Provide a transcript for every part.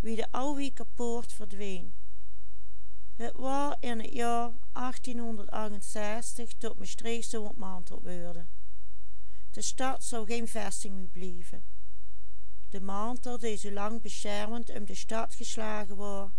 Wie de Alwieker poort verdween. Het was in het jaar 1868 tot Maastricht ontmanteld worden. De stad zou geen vesting meer blijven. De mantel die zo lang beschermend om de stad geslagen was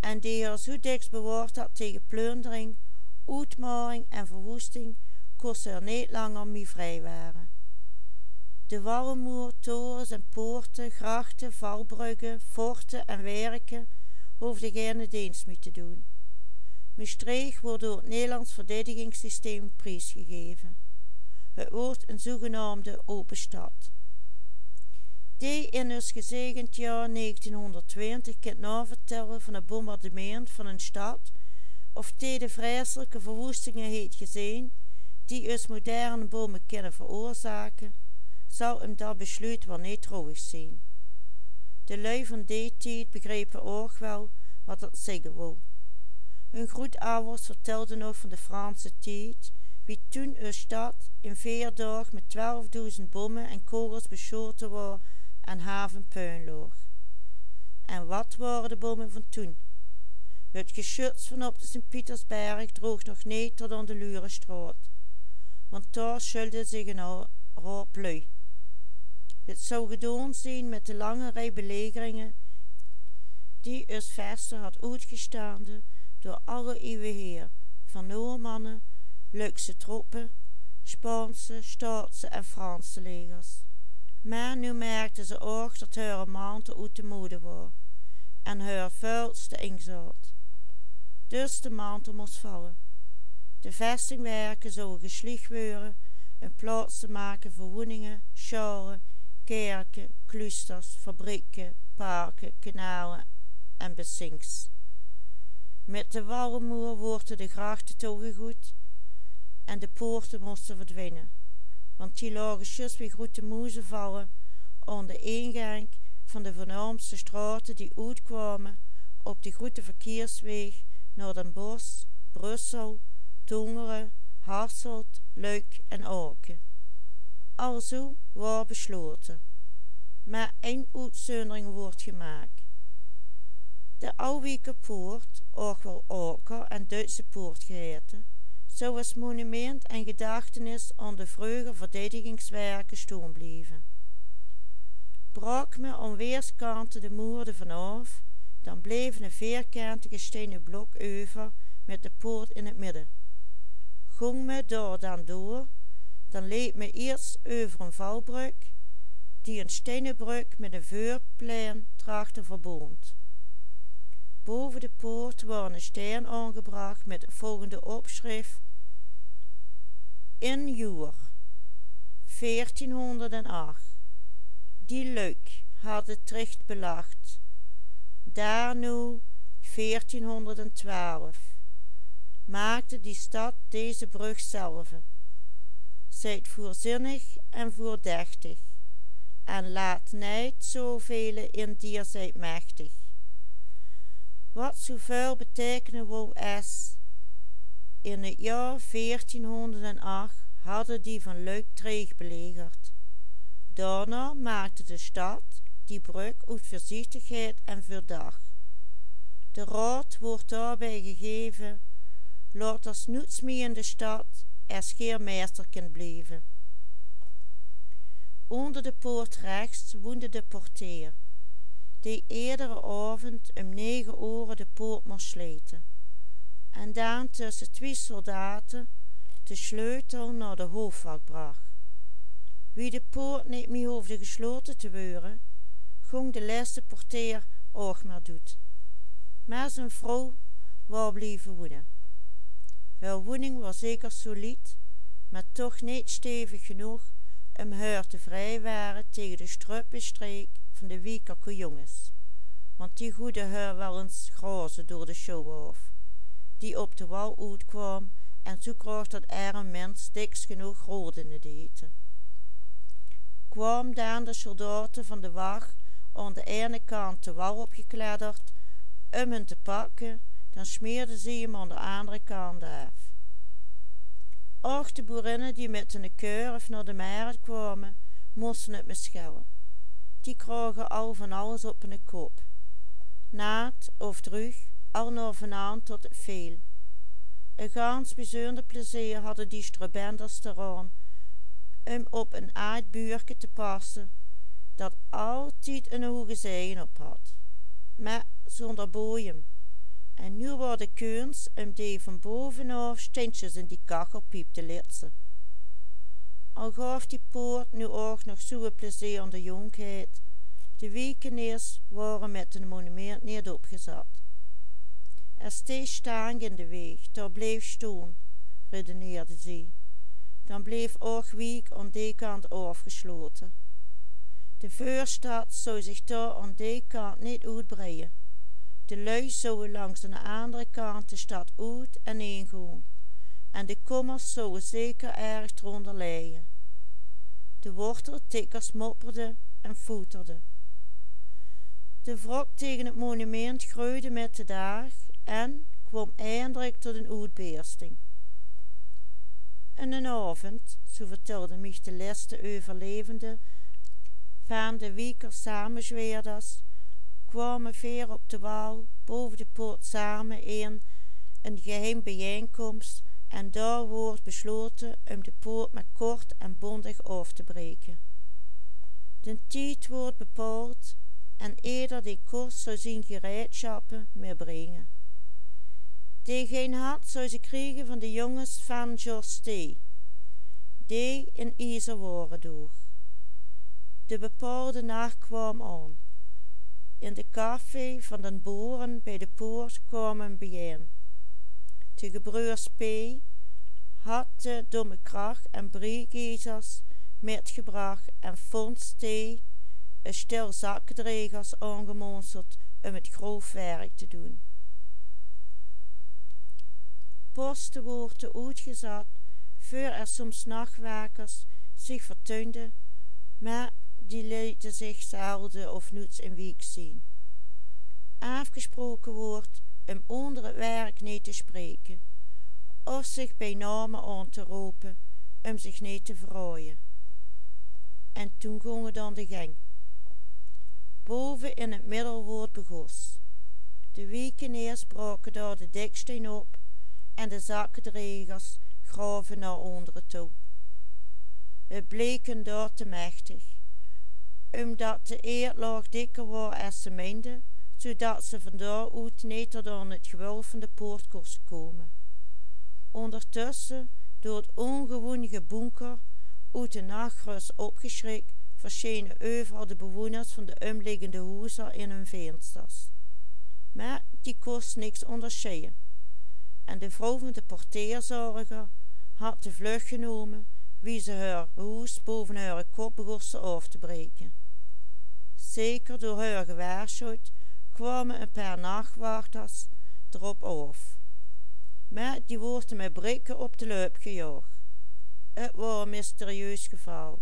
en die er zo dicht bewaard had tegen plundering, uitmaring en verwoesting, kon er niet langer meer vrij waren. De wallenmoer, torens en poorten, grachten, valbruggen, forten en werken hoefde geen dienst meer te doen. Maastricht wordt door het Nederlands verdedigingssysteem prijsgegeven. Het wordt een zogenaamde open stad. Die in het gezegend jaar 1920 kent navertellen van het bombardement van een stad of die de vreselijke verwoestingen heeft gezien die us moderne bommen kunnen veroorzaken, zal hem dat besluit wel trouwig zijn. De lui van die tijd begrepen ook wel wat dat zeggen wou. Hun grootouders vertelden nog van de Franse tijd, wie toen een stad in vier dagen met twaalfduizend bommen en kogels beschoten was en haven. En wat waren de bommen van toen? Het geschut van op de Sint-Pietersberg droog nog niet tot de Lurenstraat, want daar schulde zich een raar plui. Het zou gedaan zijn met de lange rij belegeringen die us vesten had uitgestaande door alle iwe heer, van Noormannen, Luxe troepen, Spaanse, Staatse en Franse legers. Maar nu merkte ze ook dat haar mantel uit de mode was en haar vuilste ingezat. Dus de mantel moest vallen. De vestingwerken zouden geslicht worden en plaats te maken voor woningen, scharen, kerken, klusters, fabrieken, parken, kanalen en besinks. Met de walmoer worden de grachten toegegoed en de poorten moesten verdwijnen, goed te moezen vallen de ingang van de voornaamste straten die uitkwamen op de grote verkeersweg naar Den Bosch, Brussel, Tongeren, Hasselt, Luik en Aken. Alzo was besloten, maar één uitzondering wordt gemaakt. De Alwieker poort, ook wel Aker en Duitse poort geheten, zou als monument en gedachtenis aan de vroege verdedigingswerken staan blijven. Brak me aan weerskanten de moerde vanaf, dan bleef een vierkantige stenen blok over met de poort in het midden. Ging me daar dan door, dan leed me eerst over een valbrug, die een stenen brug met een vuurplein trachtte. Boven de poort was een steen aangebracht met het volgende opschrift. In Joer 1408 die had het tricht belacht. Daar nu 1412 maakte die stad deze brug zelve zijt voorzinnig en voordechtig en laat niet zoveel in dier zijt mechtig wat zo vuil betekenen wou in het jaar 1408 hadden die van Luik Treeg belegerd. Daarna maakte de stad die brug uit voorzichtigheid en verdag. De raad wordt daarbij gegeven, laat als niets meer in de stad er scheermeester kan blijven. Onder de poort rechts woonde de porteer, die eerdere avond om negen uur de poort moest sluiten en dan tussen twee soldaten de sleutel naar de hoofdvak bracht. Wie de poort niet meer hoefde gesloten te worden, ging de laatste porteer ook maar doet. Maar zijn vrouw wou blijven wonen. Haar woning was zeker solid, maar toch niet stevig genoeg om haar te vrijwaren tegen de struppenstreek van de wiekerke jongens, want die goede haar wel eens grazen door de show af. Die op de wal uitkwam en zo kreeg dat er een mens diks genoeg het eten. kwam dan de soldaten van de wacht aan de ene kant de wal opgekledderd om hem te pakken dan smeerden ze hem aan de andere kant af och de boerinnen die met hun kurf naar de markt kwamen moesten het me schellen. Die kroegen al van alles op hun kop. Naad of droeg al naar vanaan tot het veel. Een gans bijzonder pleizier hadden die strabenders daaraan om op een aardbuurke te passen dat altied een hooge zeien op had. Maar zonder boeien en nu wou de keuns om die van bovenaf steentjes in die kachelpiep te litsen. Al gaf die poort nu ook nog zoe pleizier aan de jonkheid. De wiekeniers waren met een monument niet opgezet er steeg stang in de weg daar bleef stoon redeneerde zij dan bleef ook wiek aan die kant afgesloten. De voorstad zou zich daar aan die kant niet uitbreien de lui zouden langs de andere kant de stad uit en ingaan en de kommers zouden zeker erg dronder lijen de worteltikkers mopperden en voeterden de wrok tegen het monument groeide met de dag en kwam eindelijk tot een uitbeersting. En een avond zo vertelde mich de laatste overlevende van de wieker samenzweerders kwamen veer op de wal boven de poort samen in een geheim bijeenkomst en daar wordt besloten om de poort met kort en bondig af te breken. Den tijd wordt bepaald en ieder die kost zou zien gereedschappen meer brengen. Die geen had zou ze kriegen van de jongens van George die in ijzer waren droeg de bepaalde nacht kwam aan in de café van den boeren bij de poort kwamen bijeen. De gebroers P. had de domme kracht en breekijzers metgebracht en Fons T. een stel zakdregers aangemonseld om het grof werk te doen. Posten worden uitgezet voor er soms nachtwakers zich vertoonden maar die lieten zich zelden of niets in week zien. Afgesproken wordt om onder het werk niet te spreken of zich bij name aan te roepen om zich niet te verrooien. En toen gongen dan de gang. Boven in het midden wordt begos. De wiekeniers braken daar de deksteen op en de zakendregers graven naar onderen toe. Het bleken daar te machtig omdat de eerlaag dikker was als ze meende zoodat ze van daaruit niet tot aan het van de poort komen. Ondertusschen door het ongewoon gebonker uit de nachtrust opgeschrikt verschenen overal de bewoners van de omliggende huizen in hun vensters. Maar die kost niks onderscheiden. En de vrouw van de porteerzorger had de vlucht genomen wie ze haar huis boven haar kop af te breken zeker door haar gewaarschuwd kwamen een paar nachtwachters er op maar die worden met brikken op de loop gejaagd. Het was een mysterieus geval.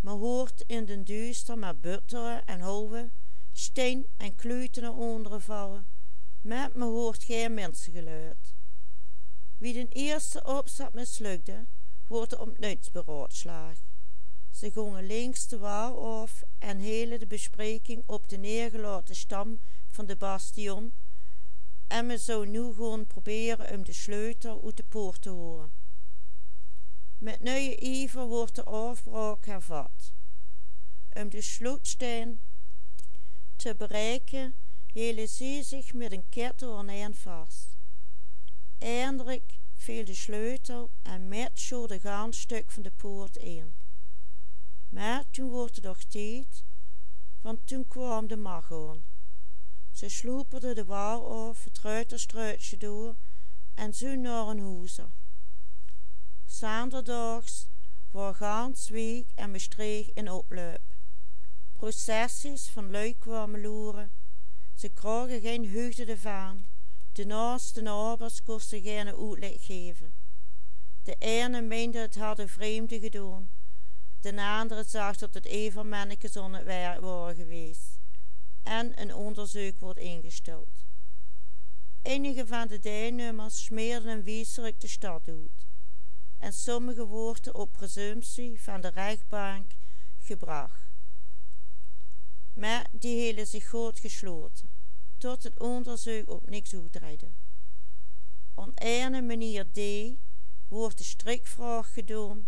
Men hoort in den duister maar butteren en houden steen en kluiten onderen vallen. Maar men hoort geen mensengeluid. Wie den eerste opzet mislukte wordt er opnuits beraadslaagd ze gongen links de waal af en hielden de bespreking op de neergelaten stam van de bastion en men zou nu gewoon proberen om de sleutel uit de poort te horen. Met nieuwe ijver wordt de afbraak hervat. Om de slotsteen te bereiken hielden zij zich met een ketting aan een vast. Eindelijk viel de sleutel en met zo de gaanstuk van de poort in maar toen wordt het nog tijd want toen kwam de mag aan ze sloeperde de wal af het ruiterstruitje door en zo naar een huize zaterdags was gans week en bestreeg in oploop processies van lui kwamen loeren. Ze kroegen geen heugde ervan. De naaste nabers kosten geen uitleg geven. De ene meende het hadden vreemden gedaan den andere zag dat het evermannekes on het werk waren geweest. En een onderzoek wordt ingesteld. Eenige van de deelnemers smeerden een wieserik de stad uit. En sommigen worden op presumptie van de rechtbank gebracht. Maar die hielden zich goed gesloten tot het onderzoek op niks uitdraaide op eene manier d wordt de strikvraag gedaan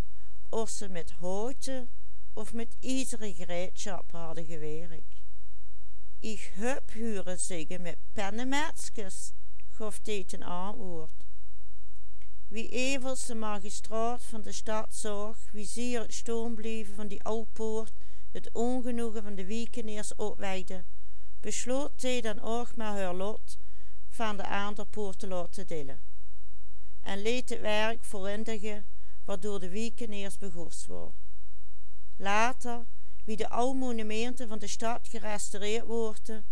met houten of met ijzeren gereedschap hadden gewerkt. Ich heb huren zeggen met pennemetsjes gaf dit ten antwoord wie evels de magistraat van de stad zag wie zeer het stoom bleven van die oupoort het ongenoegen van de wiekeniers opweide besloot zij dan ook maar haar lot van de aanderpoort te laten deelen en leed het werk voleindigen waardoor de wiekeniers begorst was later wie de oude monumenten van de stad gerestaureerd worden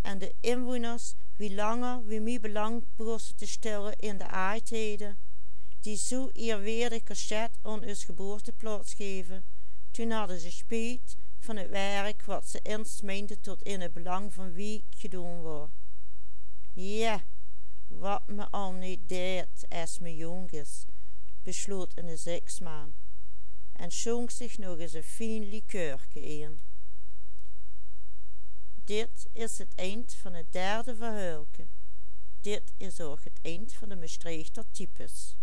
en de inwoners wie langer wie meer belang begossen te stellen in de aardheden die zo eerwaardig cachet aan us geboorteplaats geven toen hadden ze spijt van het werk wat ze eens meenden tot in het belang van wie gedaan was ja wat me al niet deed as me jong is besloot een zeksmaan en schonk zich nog eens een fijn likeurke in. Dit is het eind van het derde verhuilke dit is ook het eind van de Maastrichter types